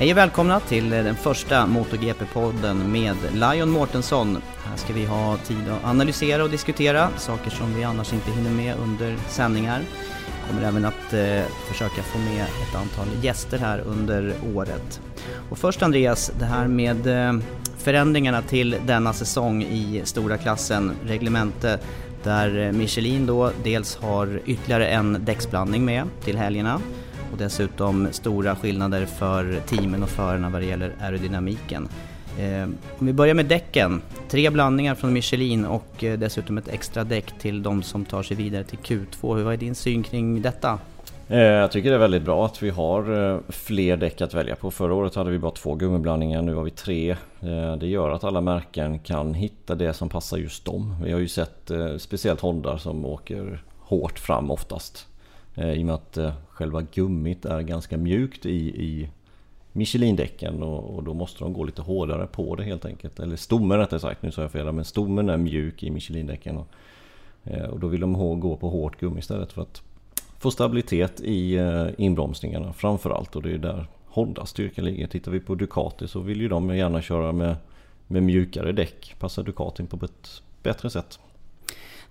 Hej och välkomna till eh, den första MotoGP-podden med Lion Mårtensson. Här ska vi ha tid att analysera och diskutera saker som vi annars inte hinner med under sändningar. Kommer även att eh, försöka få med ett antal gäster här under året. Och först Andreas, det här med eh, förändringarna till denna säsong i stora klassen, reglemente, där eh, Michelin då dels har ytterligare en däcksblandning med till helgerna och dessutom stora skillnader för teamen och förarna vad det gäller aerodynamiken. Eh, om vi börjar med däcken, tre blandningar från Michelin och eh, dessutom ett extra däck till de som tar sig vidare till Q2. Vad är din syn kring detta? Eh, jag tycker det är väldigt bra att vi har fler däck att välja på. Förra året hade vi bara två gummiblandningar, nu har vi tre. Det gör att alla märken kan hitta det som passar just dem. Vi har ju sett speciellt Honda som åker hårt fram oftast. I och med att själva gummit är ganska mjukt i, i Michelin-däcken och, och, då måste de gå lite hårdare på det helt enkelt. Eller stommen rättare sagt, nu sa jag fel. Men stommen är mjuk i Michelin-däcken. Och, eh, och då vill de gå på hårt gummi istället för att få stabilitet i eh, inbromsningarna framförallt och det är där Hondas styrka ligger. Tittar vi på Ducati så vill ju de gärna köra med, med mjukare däck. Passar Ducatin på ett bättre sätt.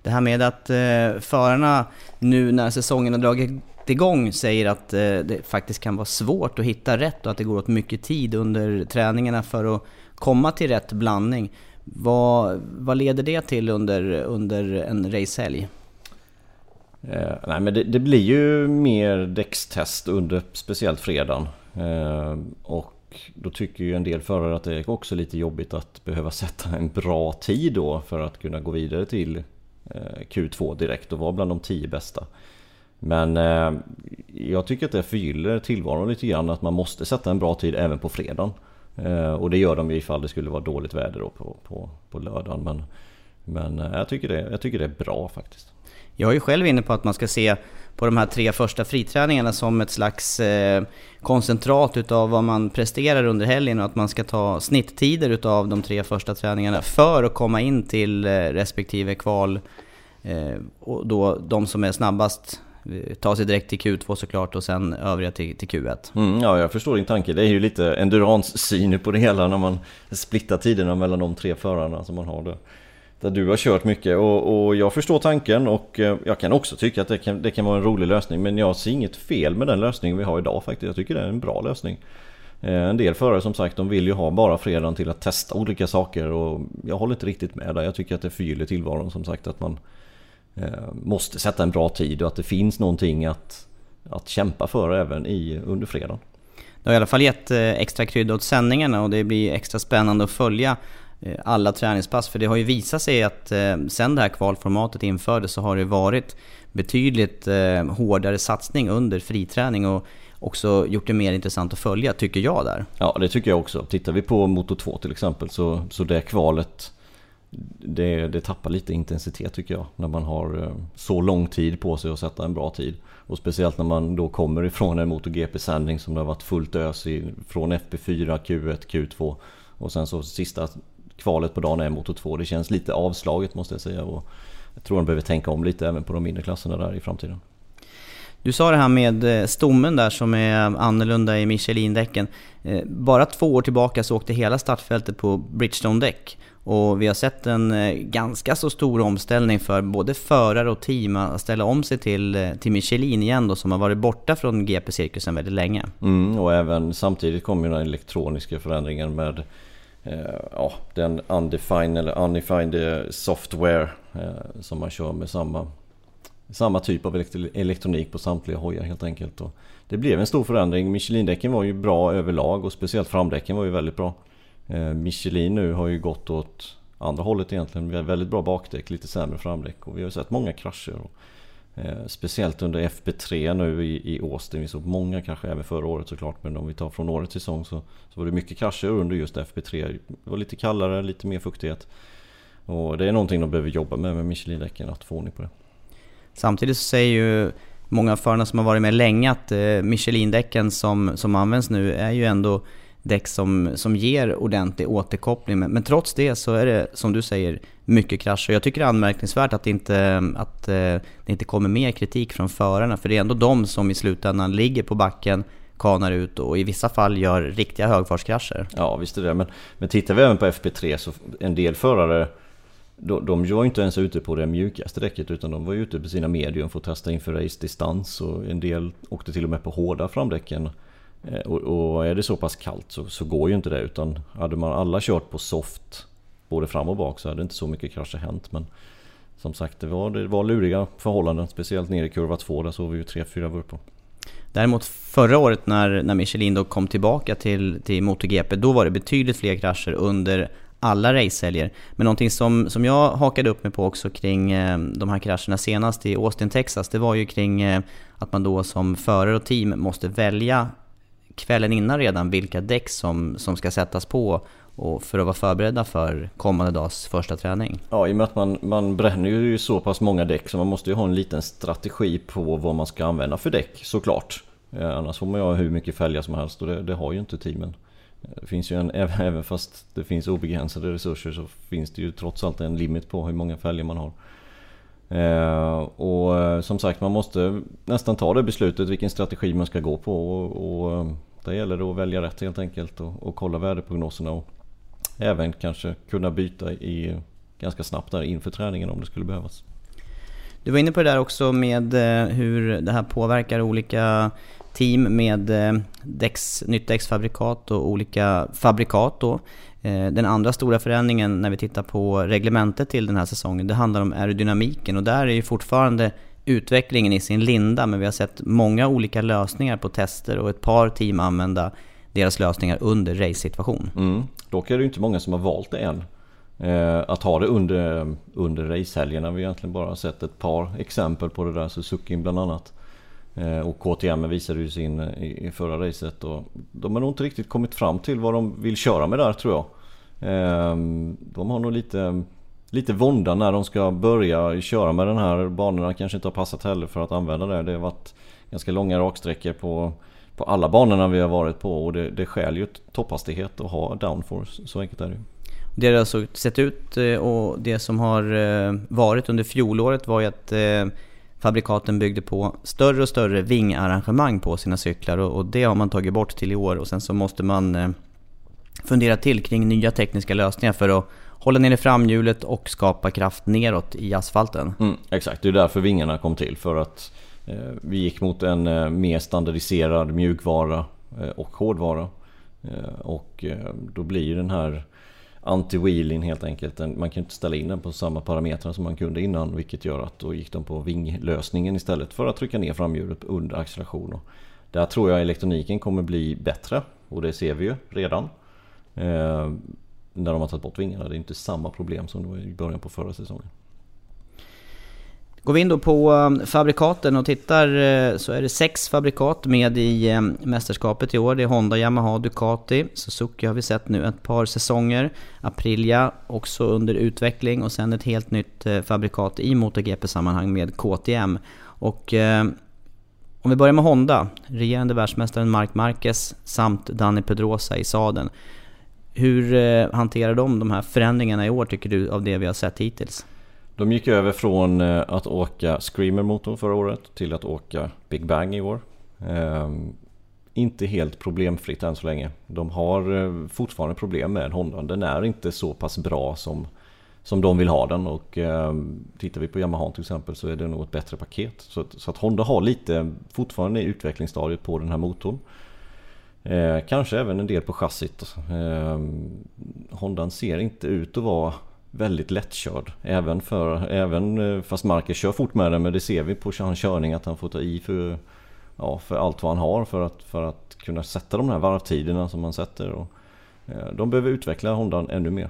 Det här med att eh, förarna nu när säsongen har dragit igång säger att eh, det faktiskt kan vara svårt att hitta rätt och att det går åt mycket tid under träningarna för att komma till rätt blandning. Vad, vad leder det till under, under en racehelg? Eh, nej men det, det, blir ju mer däckstest under speciellt fredagen. Eh, och då tycker ju en del förare att det är också lite jobbigt att behöva sätta en bra tid då för att kunna gå vidare till eh, Q2 direkt och vara bland de tio bästa. Men eh, jag tycker att det förgyller tillvaron lite grann att man måste sätta en bra tid även på fredagen. Eh, och det gör de ju ifall det skulle vara dåligt väder då på, på, på lördagen. Men, men eh, jag, tycker det, jag tycker det är bra faktiskt. Jag är ju själv inne på att man ska se på de här tre första friträningarna som ett slags eh, koncentrat utav vad man presterar under helgen och att man ska ta snitttider utav de tre första träningarna för att komma in till eh, respektive kval. Eh, och då de som är snabbast Ta sig direkt till Q2 såklart och sen övriga till, till Q1. Mm, ja, jag förstår din tanke. Det är ju lite endurance-syn på det hela när man splittar tiderna mellan de tre förarna som man har där där du har kört mycket och, och, jag förstår tanken och eh, jag kan också tycka att det kan, det kan vara en rolig lösning men jag ser inget fel med den lösningen vi har idag faktiskt. Jag tycker det är en bra lösning. Eh, en del förare som sagt de vill ju ha bara fredagen till att testa olika saker och jag håller inte riktigt med där. Jag tycker att det förgyller tillvaron som sagt att man måste sätta en bra tid och att det finns någonting att, att kämpa för även i, under fredagen. Det har i alla fall gett extra krydda åt sändningarna och det blir extra spännande att följa Eh, alla träningspass. För det har ju visat sig att eh, sen det här kvalformatet infördes så har det varit betydligt eh, hårdare satsning under friträning och också gjort det mer intressant att följa, tycker jag där. Ja, det tycker jag också. Tittar vi på Moto 2 till exempel så, så det kvalet det, det tappar lite intensitet tycker jag när man har eh, så lång tid på sig att sätta en bra tid. Och speciellt när man då kommer ifrån en MotoGP-sändning som det har varit fullt ös i från FP4, Q1, Q2 och sen så sista kvalet på dagen är Moto 2. Det känns lite avslaget måste jag säga. Och jag tror de behöver tänka om lite även på de mindre klasserna där i framtiden. Du sa det här med eh, stommen där som är annorlunda i Michelin-däcken. Eh, bara två år tillbaka så åkte hela startfältet på Bridgestone-däck. Och vi har sett en eh, ganska så stor omställning för både förare och team att ställa om sig till, eh, till Michelin igen då, som har varit borta från GP-cirkusen väldigt länge. Mm, och även samtidigt kom ju den elektroniska förändringen med eh, ja, den undefined eller undefined eh, software eh, som man kör med samma samma typ av elektronik på samtliga hojar helt enkelt. Och det blev en stor förändring. Michelin-däcken var ju bra överlag och speciellt framdäcken var ju väldigt bra. Eh, Michelin nu har ju gått åt andra hållet egentligen. Vi har väldigt bra bakdäck, lite sämre framdäck och vi har sett många krascher. Eh, speciellt under FP3 nu i, i Austin. Vi såg många krascher även förra året såklart. Men om vi tar från årets säsong så, så var det mycket krascher under just FP3. Det var lite kallare, lite mer fuktighet. Och det är någonting de behöver jobba med med Michelin-däcken, att få ordning på det. Samtidigt så säger ju många förarna som har varit med länge att eh, Michelin-däcken som, som används nu är ju ändå däck som, som ger ordentlig återkoppling. Men, men, trots det så är det, som du säger, mycket krascher. Jag tycker det är anmärkningsvärt att, inte, att eh, det inte kommer mer kritik från förarna. För det är ändå de som i slutändan ligger på backen, kanar ut och i vissa fall gör riktiga högfartskrascher. Ja visst är det men, men tittar vi även på FP3 så en del förare de, de var inte ens ute på det mjukaste däcket utan de var ute på sina medium för att testa inför race-distans och en del åkte till och med på hårda framdäcken. Eh, och, och, är det så pass kallt så, så, går ju inte det utan hade man alla kört på soft både fram och bak så hade inte så mycket krascher hänt. Men som sagt det var, det var luriga förhållanden speciellt nere i kurva 2 där såg vi ju 3-4 vurpor. Däremot förra året när, när Michelin då kom tillbaka till, till MotoGP då var det betydligt fler krascher under alla racehelger. Men någonting som, som jag hakade upp mig på också kring eh, de här krascherna senast i Austin, Texas, det var ju kring eh, att man då som förare och team måste välja kvällen innan redan vilka däck som, som ska sättas på och för att vara förberedda för kommande dags första träning. Ja, i och med att man, man bränner ju så pass många däck så man måste ju ha en liten strategi på vad man ska använda för däck såklart. Eh, annars får man ju ha hur mycket fälgar som helst och det, det har ju inte teamen. Eh, det finns ju en, även fast det finns obegränsade resurser så finns det ju trots allt en limit på hur många fälgar man har. Eh, och eh, som sagt man måste nästan ta det beslutet vilken strategi man ska gå på. Och, och där gäller det att välja rätt helt enkelt och, och kolla väderprognoserna. Och även kanske kunna byta i ganska snabbt där inför träningen om det skulle behövas. Du var inne på det där också med eh, hur det här påverkar olika team med eh, däcks, nytt däcksfabrikat och olika fabrikat då. Eh, den andra stora förändringen när vi tittar på reglementet till den här säsongen, det handlar om aerodynamiken och där är ju fortfarande utvecklingen i sin linda, men vi har sett många olika lösningar på tester och ett par team använda deras lösningar under race-situation. Mm. Dock är det inte många som har valt det än. Eh, att ha det under, under racehelgerna. Vi har egentligen bara sett ett par exempel på det där, Suzuki bland annat. Eh, och KTM visade ju sin eh, i, i förra racet och de har nog inte riktigt kommit fram till vad de vill köra med där tror jag. Ehm, de har nog lite, lite vånda när de ska börja köra med den här banorna. Kanske inte har passat heller för att använda det. Det har varit ganska långa raksträckor på, på alla banorna vi har varit på och det, det skäl ju topphastighet att ha downforce. Så enkelt är det ju. Det har alltså sett ut eh, och det som har eh, varit under fjolåret var ju att eh, fabrikaten byggde på större och större vingarrangemang på sina cyklar och, det har man tagit bort till i år och sen så måste man fundera till kring nya tekniska lösningar för att hålla nere framhjulet och skapa kraft neråt i asfalten. Mm, exakt, det är därför vingarna kom till för att eh, vi gick mot en eh, mer standardiserad mjukvara eh, och hårdvara. Eh, och eh, då blir den här anti-wheeling helt enkelt. Man kan inte ställa in den på samma parametrar som man kunde innan vilket gör att då gick de på vinglösningen istället för att trycka ner framhjulet under acceleration. Där tror jag elektroniken kommer bli bättre och det ser vi ju redan. Eh, när de har tagit bort vingarna. Det är inte samma problem som det var i början på förra säsongen. Går vi in då på um, fabrikaten och tittar eh, så är det sex fabrikat med i um, mästerskapet i år. Det är Honda, Yamaha, Ducati, Suzuki har vi sett nu ett par säsonger. Aprilia också under utveckling och sen ett helt nytt eh, fabrikat i MotoGP-sammanhang med KTM. Och eh, om vi börjar med Honda, regerande världsmästaren Marc Marquez samt Danny Pedrosa i sadeln. Hur eh, hanterar de de här förändringarna i år tycker du av det vi har sett hittills? De gick över från eh, att åka Screamer-motorn förra året till att åka Big Bang i år. Ehm, inte helt problemfritt än så länge. De har eh, fortfarande problem med Honda. Den är inte så pass bra som, som de vill ha den. Och ehm, tittar vi på Yamaha till exempel så är det nog ett bättre paket. Så så att Honda har lite fortfarande i utvecklingsstadiet på den här motorn. Eh, kanske även en del på chassit. Eh, Hondan ser inte ut att vara väldigt lättkörd. Även, för, även eh, fast Marcus kör fort med den men det ser vi på hans körning att han får ta i för, ja, för allt vad han har för att, för att kunna sätta de här varvtiderna som han sätter. Och, eh, de behöver utveckla Hondan ännu mer.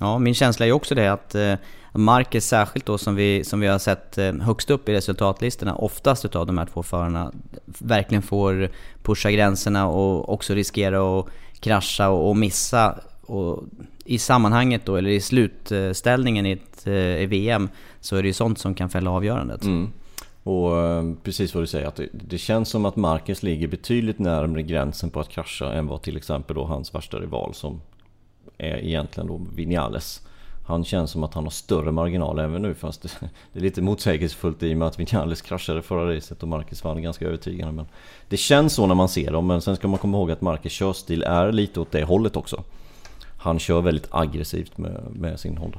Ja, min känsla är också det att eh, Marcus särskilt då som vi, som vi har sett eh, högst upp i resultatlistorna, oftast utav de här två förarna, verkligen får pusha gränserna och också riskera att krascha och, missa. Och I sammanhanget då, eller i slutställningen i ett eh, i VM, så är det ju sånt som kan fälla avgörandet. Mm. Och precis vad du säger, att det, det, känns som att Marcus ligger betydligt närmare gränsen på att krascha än vad till exempel då hans värsta rival som är egentligen då Vinales. Han känns som att han har större marginal även nu fast det, det är lite motsägelsefullt i och med att Vinales kraschade förra racet och Marcus vann ganska övertygande. Men det känns så när man ser dem men sen ska man komma ihåg att Marcus körstil är lite åt det hållet också. Han kör väldigt aggressivt med, med sin Honda.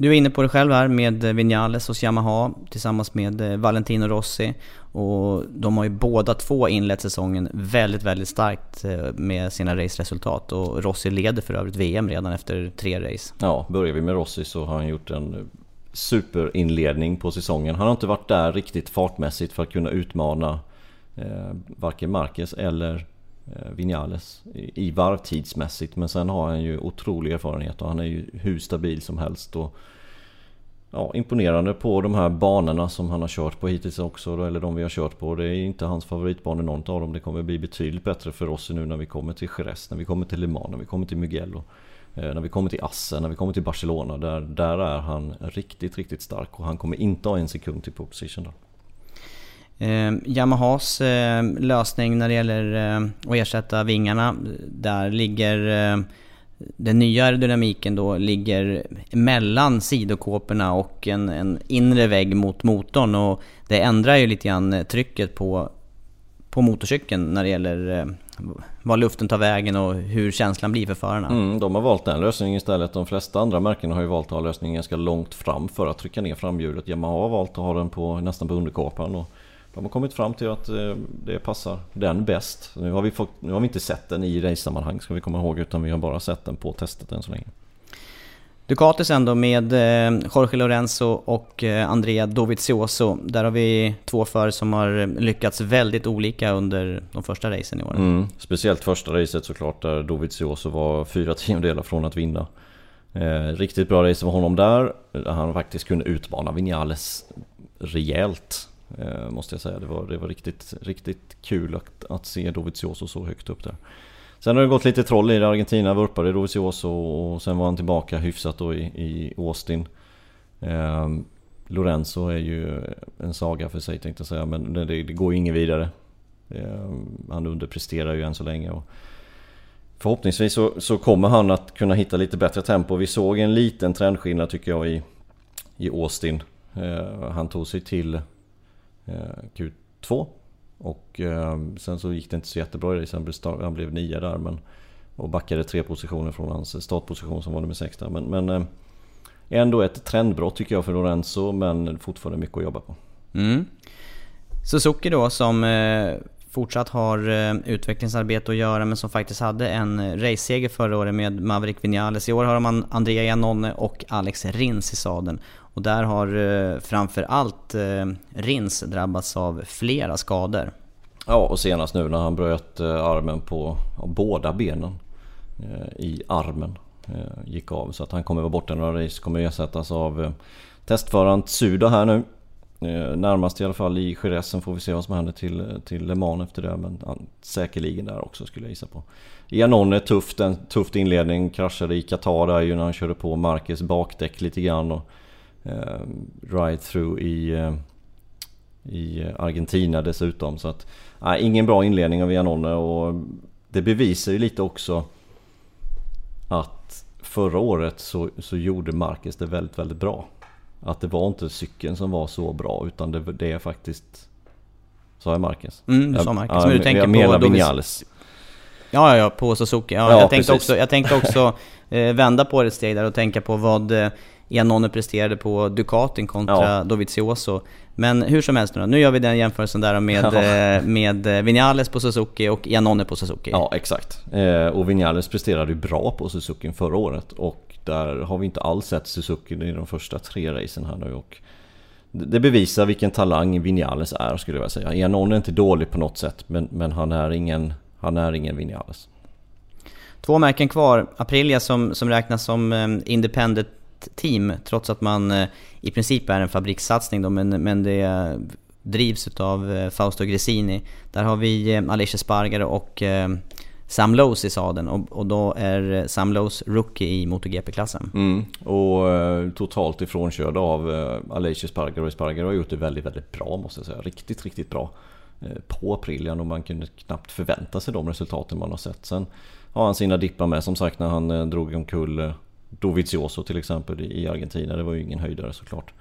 Du är inne på det själv här med eh, Vinales hos Yamaha tillsammans med eh, Valentino Rossi. Och de har ju båda två inlett säsongen väldigt, väldigt starkt eh, med sina raceresultat. Och Rossi leder för övrigt VM redan efter tre race. Ja, börjar vi med Rossi så har han gjort en superinledning på säsongen. Han har inte varit där riktigt fartmässigt för att kunna utmana eh, varken Marquez eller Eh, Vinales i, varv varvtidsmässigt. Men sen har han ju otrolig erfarenhet och han är ju hur stabil som helst. Och ja, imponerande på de här banorna som han har kört på hittills också, eller de vi har kört på. Det är inte hans favoritbanor någon av dem. Det kommer bli betydligt bättre för oss nu när vi kommer till Jerez, när vi kommer till Le Mans, när vi kommer till Mugello. Eh, när vi kommer till Assen, när vi kommer till Barcelona. Där, där är han riktigt, riktigt stark och han kommer inte ha en sekund till position där. Eh, Yamahas eh, lösning när det gäller eh, att ersätta vingarna, där ligger eh, den nya aerodynamiken då ligger mellan sidokåporna och en, en inre vägg mot motorn och det ändrar ju lite grann eh, trycket på, på motorcykeln när det gäller eh, var luften tar vägen och hur känslan blir för förarna. Mm, de har valt den lösningen istället. De flesta andra märken har ju valt att ha lösningen ganska långt fram för att trycka ner framhjulet. Yamaha har valt att ha den på, nästan på underkåpan. Och de har kommit fram till att eh, det passar den bäst. Nu har vi, fått, nu har vi inte sett den i race-sammanhang ska vi komma ihåg utan vi har bara sett den på testet än så länge. Ducati sen då med eh, Jorge Lorenzo och eh, Andrea Dovizioso. Där har vi två förare som har lyckats väldigt olika under de första racen i år. Mm, speciellt första racet såklart där Dovizioso var fyra tiondelar från att vinna. Eh, riktigt bra race för honom där. Han faktiskt kunde utmana Vinales rejält. Eh, måste jag säga. Det var, det var riktigt, riktigt kul att, att se Dovizioso så högt upp där. Sen har det gått lite troll i det. Argentina vurpade Dovizioso och sen var han tillbaka hyfsat då i, i Austin. Eh, Lorenzo är ju en saga för sig tänkte jag säga men det, det går ju inget vidare. Eh, han underpresterar ju än så länge. Och förhoppningsvis så, så, kommer han att kunna hitta lite bättre tempo. Vi såg en liten trendskillnad tycker jag i, i Austin. Eh, han tog sig till Eh, Q2. Och eh, sen så gick det inte så jättebra i racet. Han blev nia där men och backade tre positioner från hans startposition som var nummer sex där. Men, men eh, ändå ett trendbrott tycker jag för Lorenzo men fortfarande mycket att jobba på. Mm. Suzuki då som fortsatt har eh, utvecklingsarbete att göra men som faktiskt hade en raceseger förra året med Maverick Vinales. I år har man Andrea Janone och Alex Rins i sadeln. Och där har eh, framförallt eh, Rins drabbats av flera skador. Ja, och senast nu när han bröt armen på båda benen i armen gick av. Så att han kommer vara borta några race, kommer ersättas av testföraren Tsuda här nu. Eh, närmast i alla fall i Jerez, sen får vi se vad som händer till, till Le Mans efter det. Men han, säkerligen där också skulle jag gissa på. Janone tufft, en tuff inledning, kraschade i Qatar där ju när han körde på Marquez bakdäck lite grann. Och eh, ride-through i, eh, i Argentina dessutom. Så att, eh, ingen bra inledning av Janone och det bevisar ju lite också att förra året så, så gjorde Marques det väldigt, väldigt bra. Att det var inte cykeln som var så bra utan det, det är faktiskt... Sa jag Marcus? Mm, du sa Marcus. Ja, men du tänker jag menar på Vinales. Ja, ja, ja, på Suzuki. Ja, ja jag, tänkte också, jag tänkte också eh, vända på det ett steg där och tänka på vad eh, Janone presterade på Ducatin kontra ja. Dovizioso. Men hur som helst nu, nu gör vi den jämförelsen där med, ja. Eh, med eh, Vinales på Suzuki och Janone på Suzuki. Ja, exakt. Eh, och Vinales presterade ju bra på Suzuki förra året och där har vi inte alls sett Suzuki i de första tre racen här nu. Och det bevisar vilken talang Vinales är skulle jag vilja säga. Janone är inte dålig på något sätt men, men han är ingen, han är ingen Vinales. Två märken kvar. Aprilia som, som räknas som eh, independent team trots att man eh, i princip är en fabrikssatsning då, men, men det drivs av eh, Fausto Gresini. Där har vi Alicia Spargare och Sam Lowe's i sadeln och, och då är eh, Sam Lowe's rookie i MotoGP-klassen. Mm, och eh, totalt ifrånkörd av eh, Alicia Spargare och har gjort det väldigt, väldigt bra måste jag säga. Riktigt, riktigt bra. Eh, på Aprilian och man kunde knappt förvänta sig de resultaten man har sett. Sen har han sina dippar med som sagt när han eh, drog omkull eh, Dovizioso till exempel i Argentina. Det var ju ingen höjdare såklart.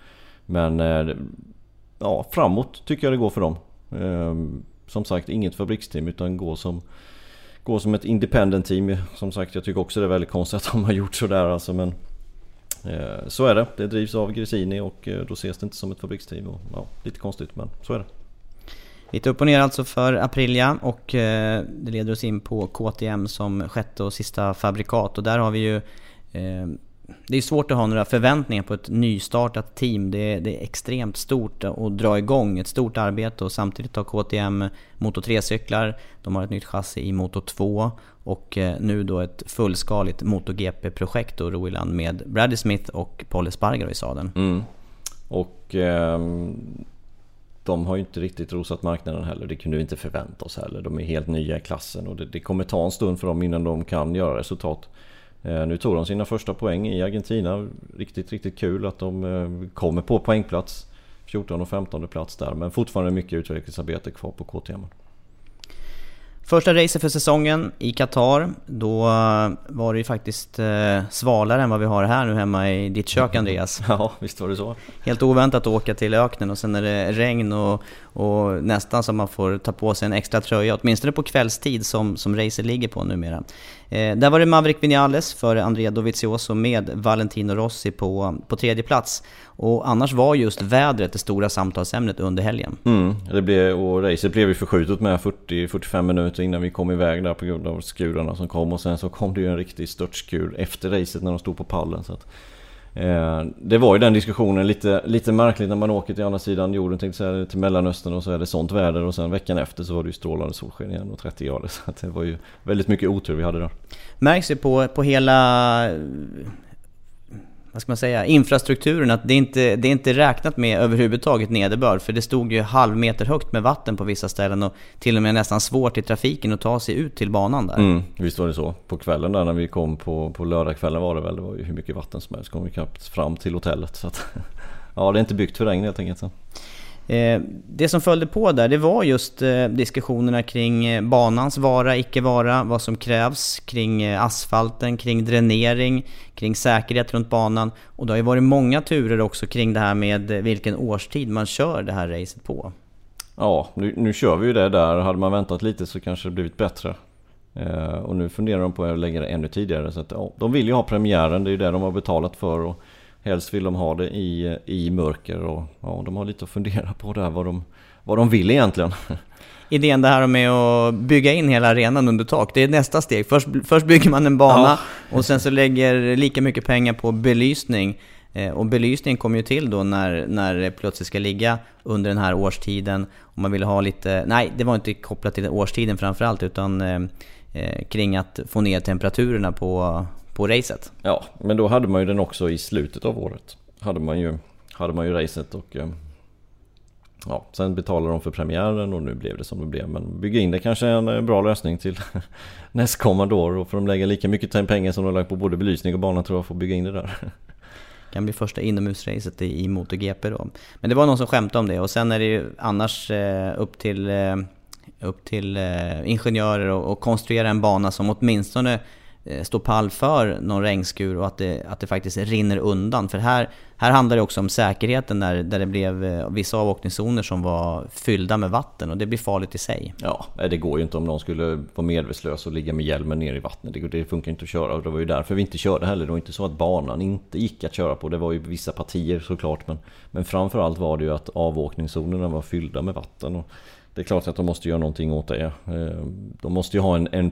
Men eh, ja, framåt tycker jag det går för dem. Ehm, som sagt, inget fabriksteam utan går som, Gå som ett independent team. Som sagt, jag tycker också det är väldigt konstigt att de har gjort sådär alltså. Men eh, så är det. Det drivs av Gresini och eh, då ses det inte som ett fabriksteam. Och, ja, lite konstigt men så är det. Lite upp och ner alltså för Aprilia och eh, det leder oss in på KTM som sjätte och sista fabrikat. Och där har vi ju Eh, det är svårt att ha några förväntningar på ett nystartat team. Det är, det är extremt stort att dra igång ett stort arbete och samtidigt har KTM Moto 3-cyklar. De har ett nytt chassi i Moto 2 och eh, nu då ett fullskaligt MotoGP-projekt då Roiland med Bradley Smith och Paul Espargaro i sadeln. Mm. Och eh, de har ju inte riktigt rosat marknaden heller. Det kunde vi inte förvänta oss heller. De är helt nya i klassen och det, det kommer ta en stund för dem innan de kan göra resultat. Eh, nu tog de sina första poäng i Argentina. Riktigt, riktigt kul att de eh, kommer på poängplats. 14 och 15 plats där men fortfarande mycket utvecklingsarbete kvar på KTM. Första racet för säsongen i Qatar, då var det ju faktiskt eh, svalare än vad vi har här nu hemma i ditt kök Andreas. Ja, visst var det så. Helt oväntat att åka till öknen och sen är det regn och, och nästan så man får ta på sig en extra tröja, åtminstone på kvällstid som, som racet ligger på numera. Eh, där var det Maverick Vinales före Andrea Dovizioso med Valentino Rossi på, på tredje plats. Och annars var just vädret det stora samtalsämnet under helgen. Mm, det blev, och racet blev ju förskjutet med 40-45 minuter innan vi kom iväg där på grund av skurarna som kom. Och sen så kom det ju en riktig störtskur efter racet när de stod på pallen. Så att, Eh, det var ju den diskussionen lite, lite märkligt när man åker till andra sidan jorden, tänkte säga, till Mellanöstern och så är det sånt väder och sen veckan efter så var det ju strålande solsken igen och 30 grader. Så det var ju väldigt mycket otur vi hade där. Märks det på, på hela vad ska man säga, infrastrukturen att det inte det är inte räknat med överhuvudtaget nederbörd. För det stod ju halv meter högt med vatten på vissa ställen och till och med nästan svårt i trafiken att ta sig ut till banan där. Mm, visst var det så. På kvällen där när vi kom på, på lördagskvällen var det väl, det var ju hur mycket vatten som helst. kom vi knappt fram till hotellet. Så att, ja, det är inte byggt för regn helt enkelt. Så. Eh, det som följde på där, det var just eh, diskussionerna kring eh, banans vara, icke vara, vad som krävs kring asfalten, kring dränering, kring säkerhet runt banan. Och det har ju varit många turer också kring det här med vilken årstid man kör det här racet på. Ja, nu, nu kör vi ju det där. Hade man väntat lite så kanske det blivit bättre. och nu funderar de på att lägga det ännu tidigare. Så att, ja, de vill ju ha premiären, det är ju det de har betalat för. Och Helst vill de ha det i, i mörker och ja, de har lite att fundera på där vad de, vad de vill egentligen. Idén det här med att bygga in hela arenan under tak, det är nästa steg. Först, först bygger man en bana ja. och sen så lägger lika mycket pengar på belysning. Eh, och belysning kommer ju till då när, när det plötsligt ska ligga under den här årstiden. Om man vill ha lite, nej det var inte kopplat till årstiden framförallt utan eh, eh, kring att få ner temperaturerna på, på racet. Ja, men då hade man ju den också i slutet av året. Hade man ju, hade man ju racet och eh, Ja, sen betalade de för premiären och nu blev det som det blev. Men bygga in det kanske är en eh, bra lösning till nästkommande år. Och får de lägga lika mycket pengar som de lagt på både belysning och banan tror jag att bygga in det där. kan bli första inomhusracet i MotoGP då. Men det var någon som skämtade om det och sen är det ju annars eh, upp till, upp till ingenjörer och konstruera en bana som åtminstone Eh, stå pall för någon regnskur och att det, att det faktiskt rinner undan. För här, här handlar det också om säkerheten där, där det blev eh, vissa avåkningszoner som var fyllda med vatten och det blir farligt i sig. Ja, det går ju inte om någon skulle vara medvetslös och ligga med hjälmen ner i vattnet. Det, det funkar inte att köra och det var ju därför vi inte körde heller. Det var inte så att banan inte gick att köra på. Det var ju vissa partier såklart men, men framförallt var det ju att avåkningszonerna var fyllda med vatten. Och det är klart att de måste göra någonting åt det. Eh, de måste ju ha en, en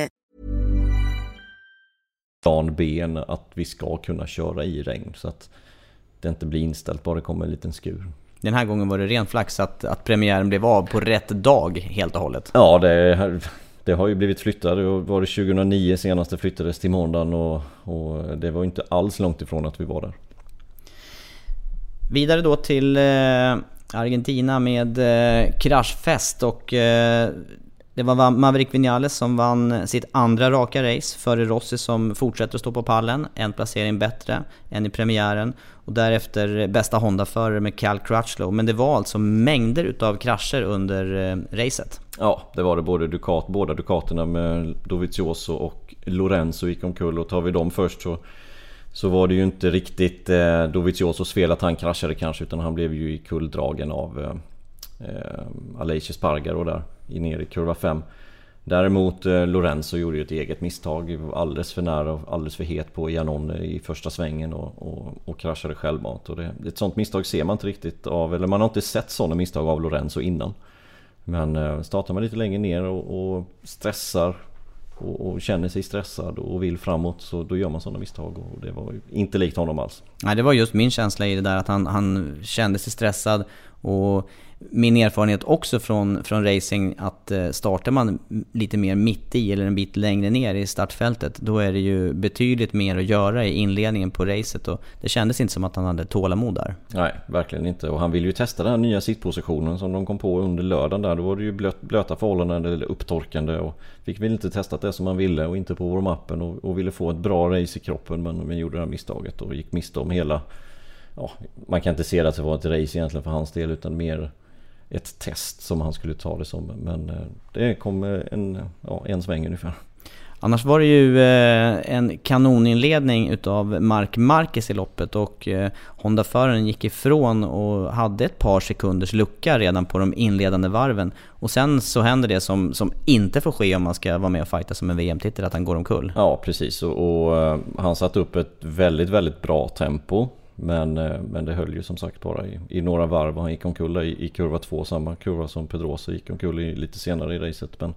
Plan B att vi ska kunna köra i regn så att det inte blir inställt bara det kommer en liten skur. Den här gången var det ren flax att, att premiären blev av på rätt dag helt och hållet. Ja, det, det har ju blivit flyttat. Det var det 2009 senast det flyttades till måndagen och, och det var inte alls långt ifrån att vi var där. Vidare då till eh, Argentina med eh, kraschfest och eh, det var Maverick Vinales som vann sitt andra raka race före Rossi som fortsätter att stå på pallen. En placering bättre än i premiären. Och därefter bästa Honda-förare med Cal Crutchlow. Men det var alltså mängder utav krascher under eh, racet. Ja, det var det. Både Ducat, båda Ducaterna med Dovizioso och Lorenzo gick omkull. Och tar vi dem först så så var det ju inte riktigt eh, Doviziosos fel att han kraschade kanske utan han blev ju i kulldragen av eh, eh, Aleix Spargaro där ner i kurva 5. Däremot eh, Lorenzo gjorde ju ett eget misstag. Alldeles för nära och alldeles för het på Janone i första svängen och, och, och kraschade självmant. Och det, ett sånt misstag ser man inte riktigt av, eller man har inte sett sådana misstag av Lorenzo innan. Men eh, startar man lite längre ner och, och stressar och, och, känner sig stressad och vill framåt så då gör man sådana misstag och det var inte likt honom alls. Nej det var just min känsla i det där att han, han kände sig stressad och min erfarenhet också från, från racing att eh, startar man lite mer mitt i eller en bit längre ner i startfältet då är det ju betydligt mer att göra i inledningen på racet och det kändes inte som att han hade tålamod där. Nej, verkligen inte och han vill ju testa den här nya sittpositionen som de kom på under lördagen där. Då var det ju blöt, blöta förhållanden eller upptorkande och fick väl inte testat det som han ville och inte på warm-upen och, och ville få ett bra race i kroppen men, men gjorde det här misstaget och gick miste om hela Ja, man kan inte se det att det var ett race egentligen för hans del utan mer ett test som han skulle ta det som. Men eh, det kom en, ja, en sväng ungefär. Annars var det ju eh, en kanoninledning utav Mark Marquez i loppet och eh, Honda-föraren gick ifrån och hade ett par sekunders lucka redan på de inledande varven. Och sen så händer det som, som inte får ske om man ska vara med och fighta som en VM-titel, att han går omkull. Ja precis och, och han satte upp ett väldigt, väldigt bra tempo men, eh, men det höll ju som sagt bara i, i några varv och han gick omkull i, i kurva 2. Samma kurva som Pedrosa gick omkull i lite senare i racet. Men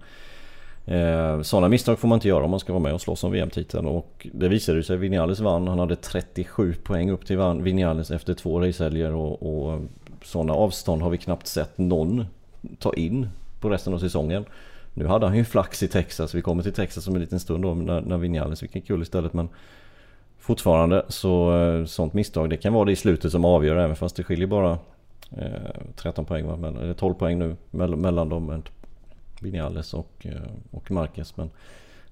eh, sådana misstag får man inte göra om man ska vara med och slåss om VM-titeln. Och det visade sig. Vinales vann. Han hade 37 poäng upp till Vinales efter två racehelger. Och, och sådana avstånd har vi knappt sett någon ta in på resten av säsongen. Nu hade han ju flax i Texas. Vi kommer till Texas om en liten stund då när, när Vinales fick en kul istället. Men fortfarande så eh, sånt misstag det kan vara det i slutet som avgör även fast det skiljer bara eh, 13 poäng? Eller 12 poäng nu mellan, dem. Med Vinales och, eh, och Marquez. Men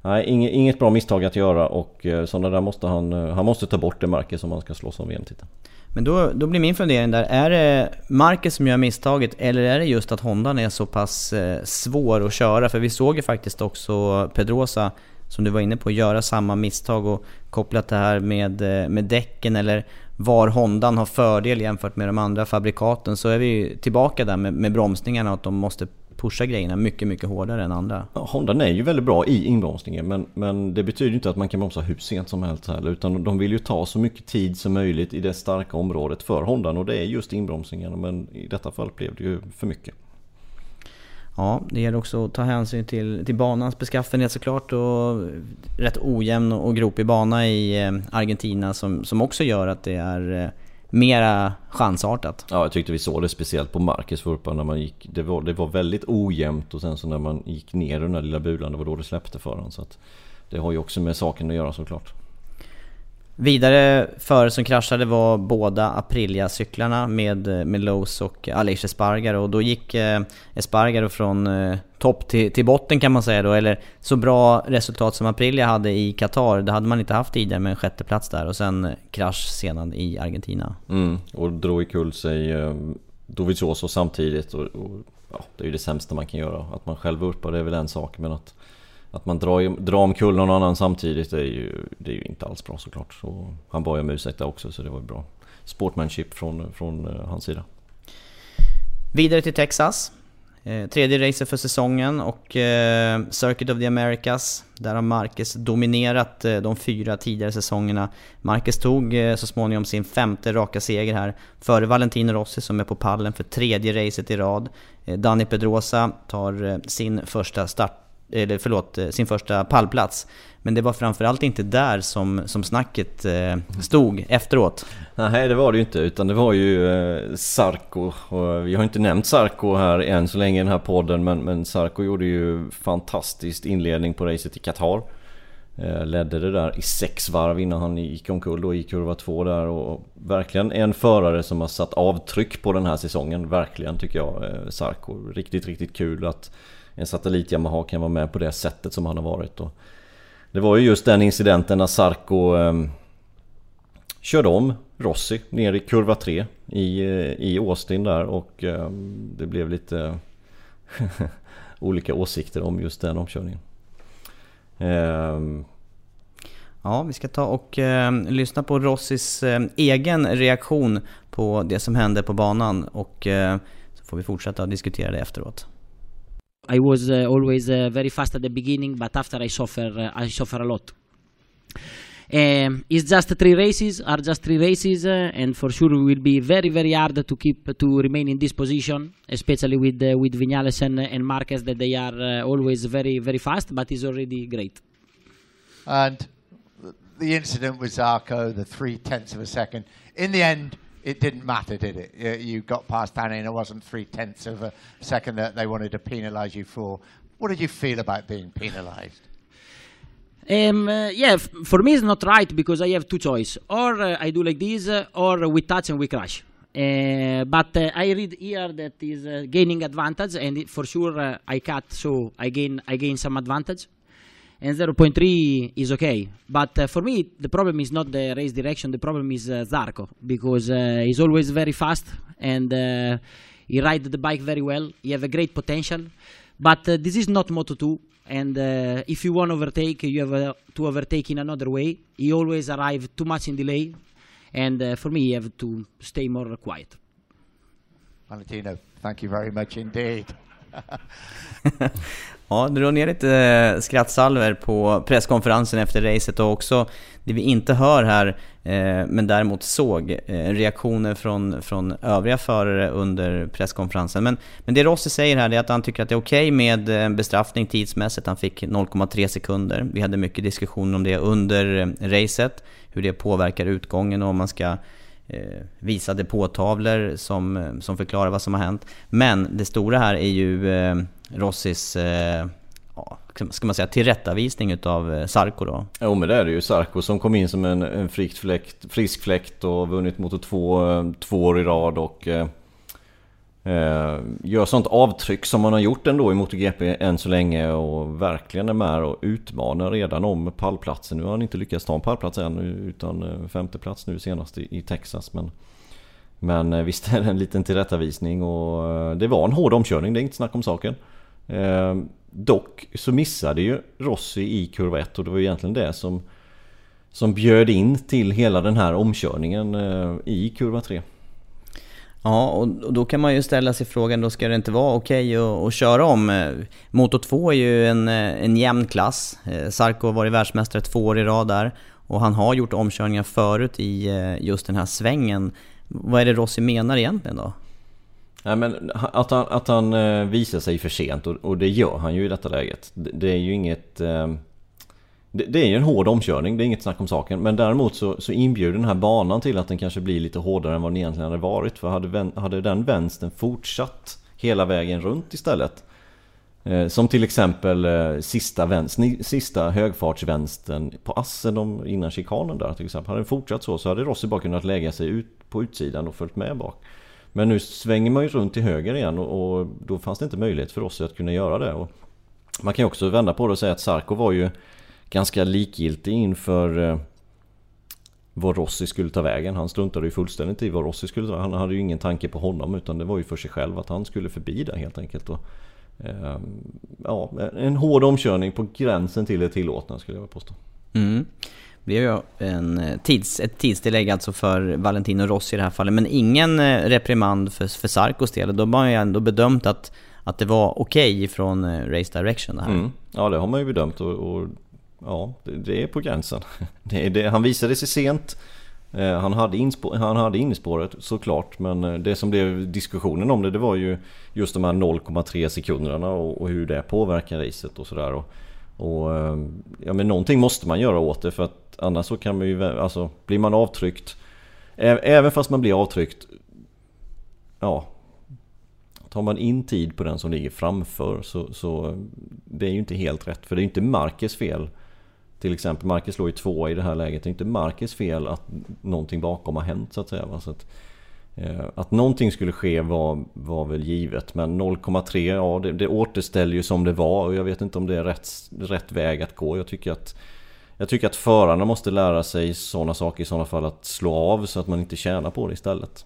nej, inget, inget bra misstag att göra och sådana där måste han, han måste ta bort det Marquez om han ska slåss om VM-titeln. Men då, då blir min fundering där, är det Marquez som gör misstaget eller är det just att Hondan är så pass svår att köra? För vi såg ju faktiskt också Pedrosa, som du var inne på, göra samma misstag och kopplat det här med, eh, med däcken eller var Hondan har fördel jämfört med de andra fabrikaten så är vi tillbaka där med, med bromsningarna och att de måste pusha grejerna mycket, mycket hårdare än andra. Ja, Hondan är ju väldigt bra i inbromsningen men, men det betyder inte att man kan bromsa hur sent som helst heller. Utan de vill ju ta så mycket tid som möjligt i det starka området för Hondan och det är just inbromsningen. Men i detta fall blev det ju för mycket. Ja, det gäller också att ta hänsyn till, till banans beskaffenhet såklart och rätt ojämn och gropig bana i eh, Argentina som, som också gör att det är eh, mera chansartat. Ja, jag tyckte vi såg det speciellt på Marcus Vurpa när man gick. Det var, det var väldigt ojämnt och sen så när man gick ner i den där lilla bulan, det var då det släppte för honom. Så att det har ju också med saken att göra såklart. Vidare före som kraschade var båda Aprilia-cyklarna med, med Lowe's och Aleix Espargaro. Och då gick eh, Espargaro från eh, topp till, till botten kan man säga då, eller så bra resultat som Aprilia hade i Qatar, det hade man inte haft tidigare med en sjätteplats där. Och sen eh, krasch sedan i Argentina. Mm, och drog ikull sig eh, Dovizioso samtidigt. Och, och ja, det är ju det sämsta man kan göra. Att man själv vurpar det är väl en sak. Men att att man drar, drar omkull någon annan samtidigt är ju, det är ju inte alls bra såklart. Så han bad ju om ursäkt där också så det var ju bra sportmanship från, från uh, hans sida. Vidare till Texas. Eh, tredje racet för säsongen och eh, Circuit of the Americas. Där har Marcus dominerat eh, de fyra tidigare säsongerna. Marcus tog eh, så småningom sin femte raka seger här. Före Valentino Rossi som är på pallen för tredje racet i rad. Eh, Danny Pedrosa tar sin första start eller förlåt, eh, sin första pallplats. Men det var framförallt inte där som, som snacket eh, stod efteråt. Nej det var det ju inte utan det var ju eh, Sarko. Och vi har inte nämnt Sarko här än så länge i den här podden men, men Sarko gjorde ju fantastiskt inledning på racet i Qatar. Eh, ledde det där i sex varv innan han gick omkull då i kurva två där och verkligen en förare som har satt avtryck på den här säsongen. Verkligen tycker jag. Eh, Sarko. Riktigt, riktigt kul att en satellit Yamaha kan vara med på det sättet som han har varit. Och det var ju just den incidenten när Sarko eh, körde om Rossi ner i kurva 3 i, eh, i Austin där och eh, det blev lite olika åsikter om just den omkörningen. Eh, Ja, vi ska ta och eh, lyssna på Rossis eh, egen reaktion på det som hände på banan och eh, så får vi fortsätta diskutera det efteråt. I was uh, always uh, very fast at the beginning, but after I suffer, uh, I suffer a lot. Um, it's just three races, are just three races, uh, and for sure it will be very, very hard to keep to remain in this position, especially with uh, with Vinales and, and Marquez that they are uh, always very, very fast, but it's already great. And the incident with Zarco, the three tenths of a second, in the end, it didn't matter, did it? You got past Danny and it wasn't three tenths of a second that they wanted to penalise you for. What did you feel about being penalised? Um, uh, yeah, for me it's not right because I have two choices. Or uh, I do like this, uh, or we touch and we crash. Uh, but uh, I read here that is uh, gaining advantage, and for sure I cut, so I gain I gain some advantage and 0.3 is okay. But uh, for me, the problem is not the race direction. The problem is uh, Zarco because uh, he's always very fast and uh, he rides the bike very well. He have a great potential. But uh, this is not Moto 2. And uh, if you want to overtake, you have to overtake in another way. He always arrive too much in delay. And for me, you have to stay more quiet. Valentino, thank you very much indeed. Ja, det drar ner lite eh, skrattsalver på presskonferensen efter racet och också det vi inte hör här eh, men däremot såg eh, reaktioner från, från övriga förare under presskonferensen. Men, men det Rossi säger här är att han tycker att det är okej okay med bestraffning tidsmässigt. Han fick 0,3 sekunder. Vi hade mycket diskussion om det under racet. Hur det påverkar utgången och om man ska Eh, visade påtavlor som, som förklarar vad som har hänt. Men det stora här är ju eh, Rossis eh, ja, ska man säga, tillrättavisning utav Sarko då? Jo men det är det ju. Sarko som kom in som en, en frisk, fläkt, frisk fläkt och vunnit Moto 2 två år i rad och eh, gör sånt avtryck som man har gjort ändå i MotoGP än så länge och verkligen är med och utmanar redan om pallplatsen. Nu har han inte lyckats ta en pallplats än utan eh, femte plats nu senast i, i Texas. Men, men eh, visst är det en liten tillrättavisning och eh, det var en hård omkörning, det är inte snack om saken. Eh, Dock så missade ju Rossi i kurva 1 och det var ju egentligen det som Som bjöd in till hela den här omkörningen i kurva 3 Ja, och då kan man ju ställa sig frågan, då ska det inte vara okej okay att, köra om? Motor Moto 2 är ju en, eh, en jämn klass. Eh, Sarko har varit världsmästare två år i rad där. Och han har gjort omkörningar förut i just den här svängen. Vad är det Rossi menar egentligen då? Nej, men att han, att han visar sig för sent och, och det gör han ju i detta läget. Det, det är ju inget... Eh, det, det, är ju en hård omkörning, det är inget snack om saken. Men däremot så, så inbjuder den här banan till att den kanske blir lite hårdare än vad den egentligen hade varit. För hade, hade den vänstern fortsatt hela vägen runt istället. Eh, som till exempel eh, sista, vänster, sista högfartsvänstern på Assen innan chikanen där till exempel. Hade den fortsatt så så hade Rossi bara kunnat lägga sig ut på utsidan och följt med bak. Men nu svänger man ju runt till höger igen och, och då fanns det inte möjlighet för Rossi att kunna göra det. Och man kan ju också vända på det och säga att Sarko var ju ganska likgiltig inför eh, vad Rossi skulle ta vägen. Han struntade ju fullständigt i vad Rossi skulle ta. Han hade ju ingen tanke på honom utan det var ju för sig själv att han skulle förbi där helt enkelt. Och, eh, ja, en hård omkörning på gränsen till det tillåtna skulle jag vilja påstå. Mm blev ju en eh, tids, ett tidstillägg alltså för Valentino Rossi i det här fallet. Men ingen eh, reprimand för, för Sarkos del. Då har man ju ändå bedömt att, att det var okej okay från Race Direction det här. Mm. Ja det har man ju bedömt och, och ja, det, det, är på gränsen. Det, det, han visade sig sent. Eh, han hade, inspå, han hade inspåret såklart men eh, det som blev diskussionen om det det var ju just de här 0,3 sekunderna och, och, hur det påverkar racet och sådär. Och, och eh, ja men någonting måste man göra åt det för att annars så kan man ju, alltså blir man avtryckt Även fast man blir avtryckt Ja Tar man in tid på den som ligger framför så, så Det är ju inte helt rätt för det är ju inte Marcus fel till exempel Marcus låg ju två i det här läget. Det är inte Marcus fel att någonting bakom har hänt så att säga så att, eh, att någonting skulle ske var, var väl givet. Men 0,3 ja det, det återställer ju som det var. Och jag vet inte om det är rätt, rätt väg att gå. Jag tycker att jag tycker att förarna måste lära sig sådana saker i sådana fall att slå av så att man inte tjänar på det istället.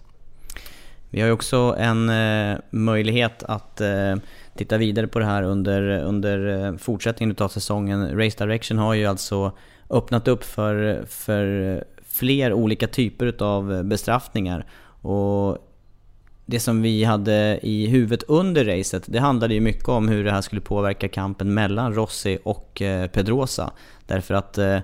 Vi har ju också en eh, möjlighet att eh, titta vidare på det här under, under eh, fortsättningen av säsongen. Race Direction har ju alltså öppnat upp för, för fler olika typer av bestraffningar. Och det som vi hade i huvudet under racet, det handlade ju mycket om hur det här skulle påverka kampen mellan Rossi och eh, Pedrosa. Därför att eh,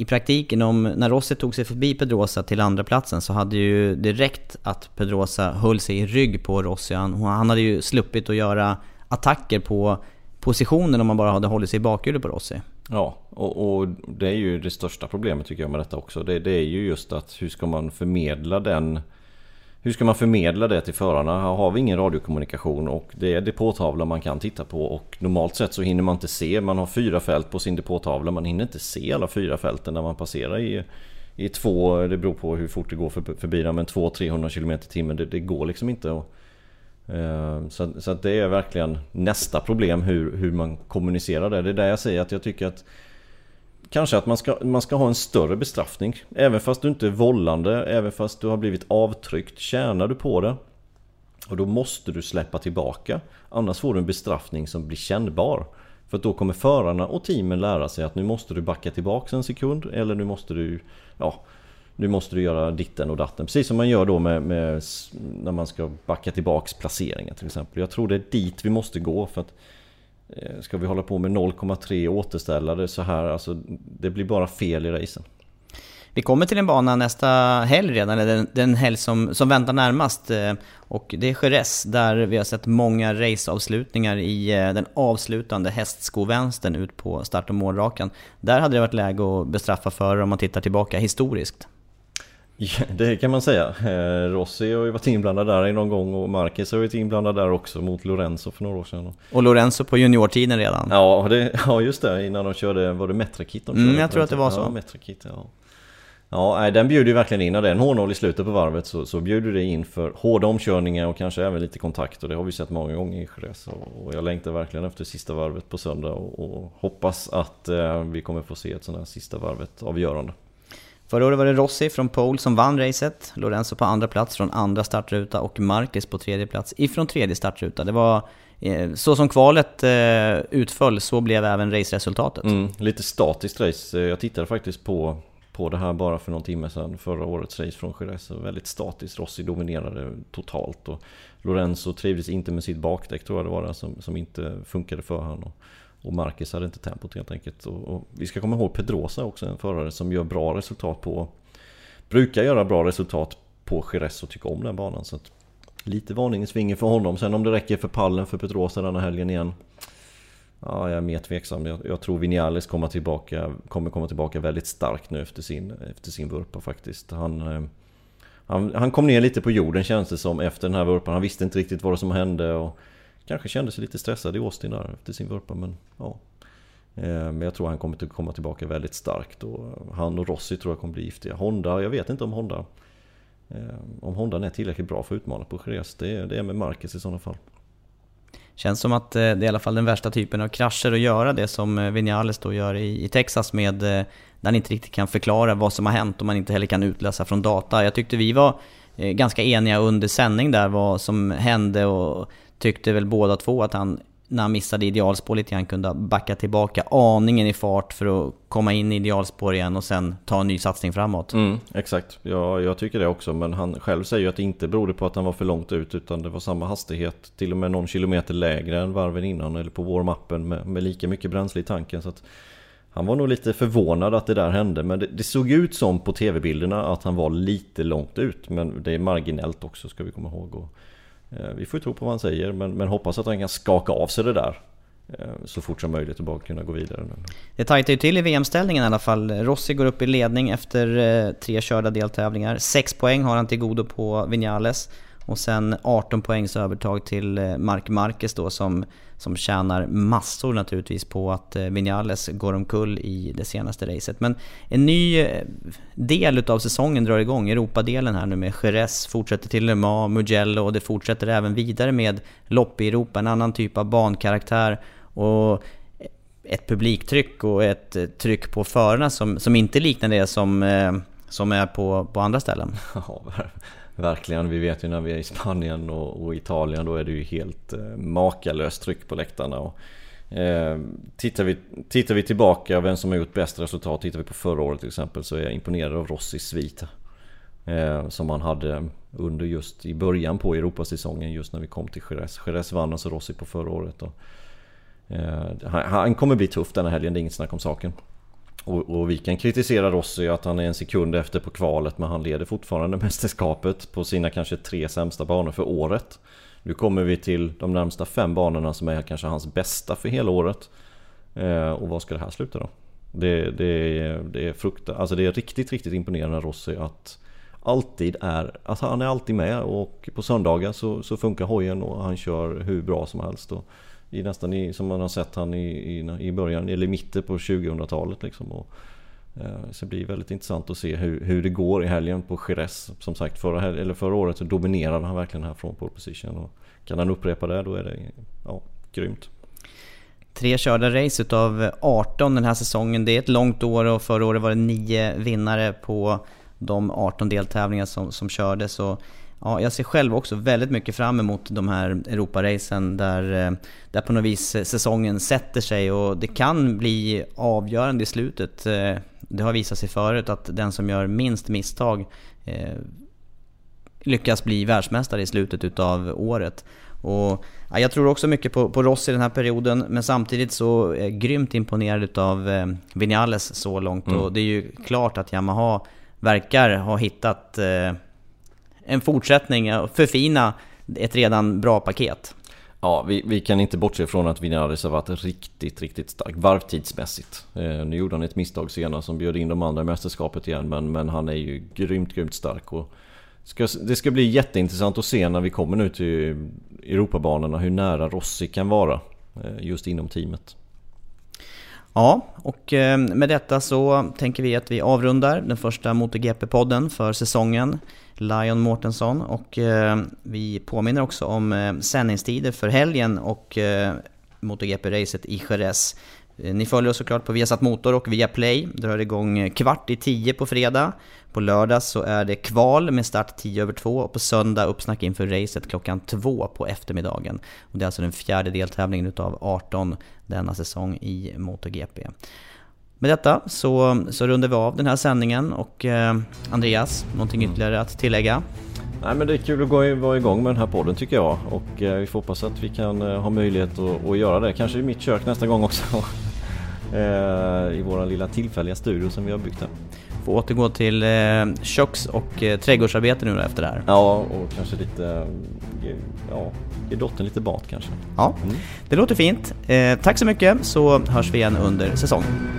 i praktiken, om, när Rossi tog sig förbi Pedrosa till andra platsen så hade ju direkt att Pedrosa höll sig i rygg på Rossi. Han, han hade ju sluppit att göra attacker på positionen om man bara hade hållit sig i bakhjulet på Rossi. Ja, och, och, det är ju det största problemet tycker jag med detta också. Det, det är ju just att hur ska man förmedla den hur ska man förmedla det till förarna? Här har vi ingen radiokommunikation och det är depåtavla man kan titta på och normalt sett så hinner man inte se. Man har fyra fält på sin depåtavla. Man hinner inte se alla fyra fälten när man passerar i, i två, det beror på hur fort det går för, förbi dem, men 200-300 km i timmen. Det, det, går liksom inte. Och, eh, så, så att det är verkligen nästa problem hur, hur man kommunicerar det. Det är där jag säger att jag tycker att Kanske att man ska, man ska ha en större bestraffning. Även fast du inte är vållande, även fast du har blivit avtryckt. Tjänar du på det och då måste du släppa tillbaka. Annars får du en bestraffning som blir kännbar. För då kommer förarna och teamen lära sig att nu måste du backa tillbaka en sekund eller nu måste du Ja Nu måste du göra ditten och datten. Precis som man gör då med, med när man ska backa tillbaks placeringen till exempel. Jag tror det är dit vi måste gå för att Eh, ska vi hålla på med 0,3 återställare så här, alltså det blir bara fel i racen. Vi kommer till en bana nästa helg redan, eller den, den helg som, som väntar närmast. Eh, och det är Jerez, där vi har sett många raceavslutningar i eh, den avslutande hästskovänstern ut på start och målrakan. Där hade det varit läge att bestraffa för om man tittar tillbaka historiskt. Ja, det kan man säga. Eh, Rossi har ju varit inblandad där någon gång och Marquez har varit inblandad där också mot Lorenzo för några år sedan. Och Lorenzo på juniortiden redan? Ja, det, ja just det. Innan de körde, var det Metrakit de körde? Mm, jag tror att det var så. Ja, Metrakit, ja. Ja, den bjuder ju verkligen in. När det är en hårnål i slutet på varvet så, så bjuder det in för hårda omkörningar och kanske även lite kontakt. Och det har vi sett många gånger i Jerez. Och jag längtar verkligen efter sista varvet på söndag och, och hoppas att eh, vi kommer få se ett sånt här sista varvet avgörande. Förra året var det Rossi från Pole som vann racet, Lorenzo på andra plats från andra startruta och Marquez på tredje plats ifrån tredje startruta. Det var eh, så som kvalet eh, utföll, så blev även raceresultatet. Mm, lite statiskt race. Jag tittade faktiskt på, på det här bara för någon timme sedan, förra årets race från Jerez. Väldigt statiskt, Rossi dominerade totalt och Lorenzo trivdes inte med sitt bakdäck tror jag det var det, som, som inte funkade för honom. Och Marcus hade inte tempot helt enkelt. Och, och, vi ska komma ihåg Pedrosa också, en förare som gör bra resultat på... Brukar göra bra resultat på Jerez och tycker om den banan. Så att, lite varningens finger för honom. Sen om det räcker för pallen för Pedrosa denna helgen igen. Ja, jag är mer tveksam. Jag, jag tror Vinales kommer, tillbaka, kommer komma tillbaka väldigt starkt nu efter sin, efter sin vurpa faktiskt. Han, eh, han, han kom ner lite på jorden känns det som efter den här vurpan. Han visste inte riktigt vad det som hände. Och, Kanske kände sig lite stressad i Austin där efter sin vurpa men ja. Eh, men jag tror han kommer att komma tillbaka väldigt starkt och han och Rossi tror jag kommer bli giftiga. Honda, jag vet inte om Honda eh, om Honda är tillräckligt bra för att utmana på Jerez. Det är, det är med Marcus i sådana fall. Känns som att eh, det är i alla fall den värsta typen av krascher att göra det som Vinales då gör i, i Texas med där han inte riktigt kan förklara vad som har hänt och man inte heller kan utläsa från data. Jag tyckte vi var ganska eniga under sändning där vad som hände och tyckte väl båda två att han, när han missade idealspår lite grann, kunde backa tillbaka aningen i fart för att komma in i idealspår igen och sen ta en ny satsning framåt. Mm, exakt, ja, jag tycker det också. Men han själv säger ju att det inte berodde på att han var för långt ut utan det var samma hastighet, till och med någon kilometer lägre än varven innan eller på warm-upen med, med lika mycket bränsle i tanken. Så att han var nog lite förvånad att det där hände men det, det såg ut som på tv-bilderna att han var lite långt ut men det är marginellt också ska vi komma ihåg. Och Eh, vi får ju tro på vad han säger men, men hoppas att han kan skaka av sig det där eh, så fort som möjligt och bara kunna gå vidare. nu. Det tajtar ju till i VM-ställningen i alla fall. Rossi går upp i ledning efter eh, tre körda deltävlingar. Sex poäng har han till godo på Vinales. Och sen 18 poängs övertag till eh, Mark Marquez då som, som tjänar massor naturligtvis på att eh, Vinales går omkull i det senaste racet. Men en ny eh, del utav säsongen drar igång, Europadelen här nu med Jerez, fortsätter till Le Mans, Mugello och det fortsätter även vidare med lopp i Europa, en annan typ av bankaraktär och ett publiktryck och ett tryck på förarna som, som inte liknar det som, som är på, på andra ställen. Verkligen, vi vet ju när vi är i Spanien och, och Italien då är det ju helt eh, makalöst tryck på läktarna. Och, eh, tittar, vi, tittar vi tillbaka vem som har gjort bäst resultat, tittar vi på förra året till exempel så är jag imponerad av Rossis svit. Eh, som han hade under just i början på Europasäsongen just när vi kom till Jerez. Jerez vann alltså Rossi på förra året. Och, eh, han, han kommer bli tuff den här helgen, det är inget snack om saken. Och, och, vi kan kritisera Rossi att han är en sekund efter på kvalet men han leder fortfarande mästerskapet på sina kanske tre sämsta banor för året. Nu kommer vi till de närmsta fem banorna som är kanske hans bästa för hela året. Eh, och vad ska det här sluta då? Det, det, det är frukta, alltså det är riktigt, riktigt imponerande Rossi att alltid är, alltså han är alltid med och på söndagar så, så funkar hojen och han kör hur bra som helst. Och i nästan i, som man har sett han i, i, i början eller i mitten på 2000-talet liksom. Och, eh, så det blir väldigt intressant att se hur, hur det går i helgen på Jerez. Som sagt förra, eller förra året så dominerade han verkligen här från pole position. Och kan han upprepa det då är det ja, grymt. Tre körda race utav 18 den här säsongen. Det är ett långt år och förra året var det nio vinnare på de 18 deltävlingar som, som kördes. Och Ja, jag ser själv också väldigt mycket fram emot de här Europaracen där, eh, där på något vis säsongen sätter sig och det kan bli avgörande i slutet. Eh, det har visat sig förut att den som gör minst misstag eh, lyckas bli världsmästare i slutet utav året. Och, ja, jag tror också mycket på, på Rossi den här perioden, men samtidigt så är jag grymt imponerad utav eh, Vinales så långt. Mm. Och det är ju klart att Yamaha verkar ha hittat eh, en fortsättning, förfina ett redan bra paket. Ja, vi, vi, kan inte bortse från att Vinales har varit riktigt, riktigt stark varvtidsmässigt. Eh, nu gjorde han ett misstag senare som bjöd in de andra i mästerskapet igen, men, men han är ju grymt, grymt stark. Och ska, det ska bli jätteintressant att se när vi kommer nu till Europabanorna hur nära Rossi kan vara eh, just inom teamet. Ja, och eh, med detta så tänker vi att vi avrundar den första MotoGP-podden för säsongen. Lion Mårtensson och eh, vi påminner också om eh, sändningstider för helgen och eh, MotoGP-racet i Jerez. Eh, ni följer oss såklart på Viasat Motor och Viaplay. Drar igång eh, kvart i tio på fredag. På lördag så är det kval med start 10 över 2 och på söndag uppsnack inför racet klockan 2 på eftermiddagen. Och det är alltså den fjärde deltävlingen utav 18 denna säsong i MotoGP. Med detta så, så rundar vi av den här sändningen och eh, Andreas, någonting mm. ytterligare att tillägga? Nej men det är kul att gå, vara igång med den här podden tycker jag och eh, vi får hoppas att vi kan eh, ha möjlighet att, att göra det, kanske i mitt kök nästa gång också. Eh, I vår lilla tillfälliga studio som vi har byggt här. Får återgå till eh, köks och eh, trädgårdsarbete nu efter det här. Ja, och kanske lite, ja, ge dottern lite mat kanske. Ja, mm. det låter fint. Eh, tack så mycket så hörs vi igen under säsongen.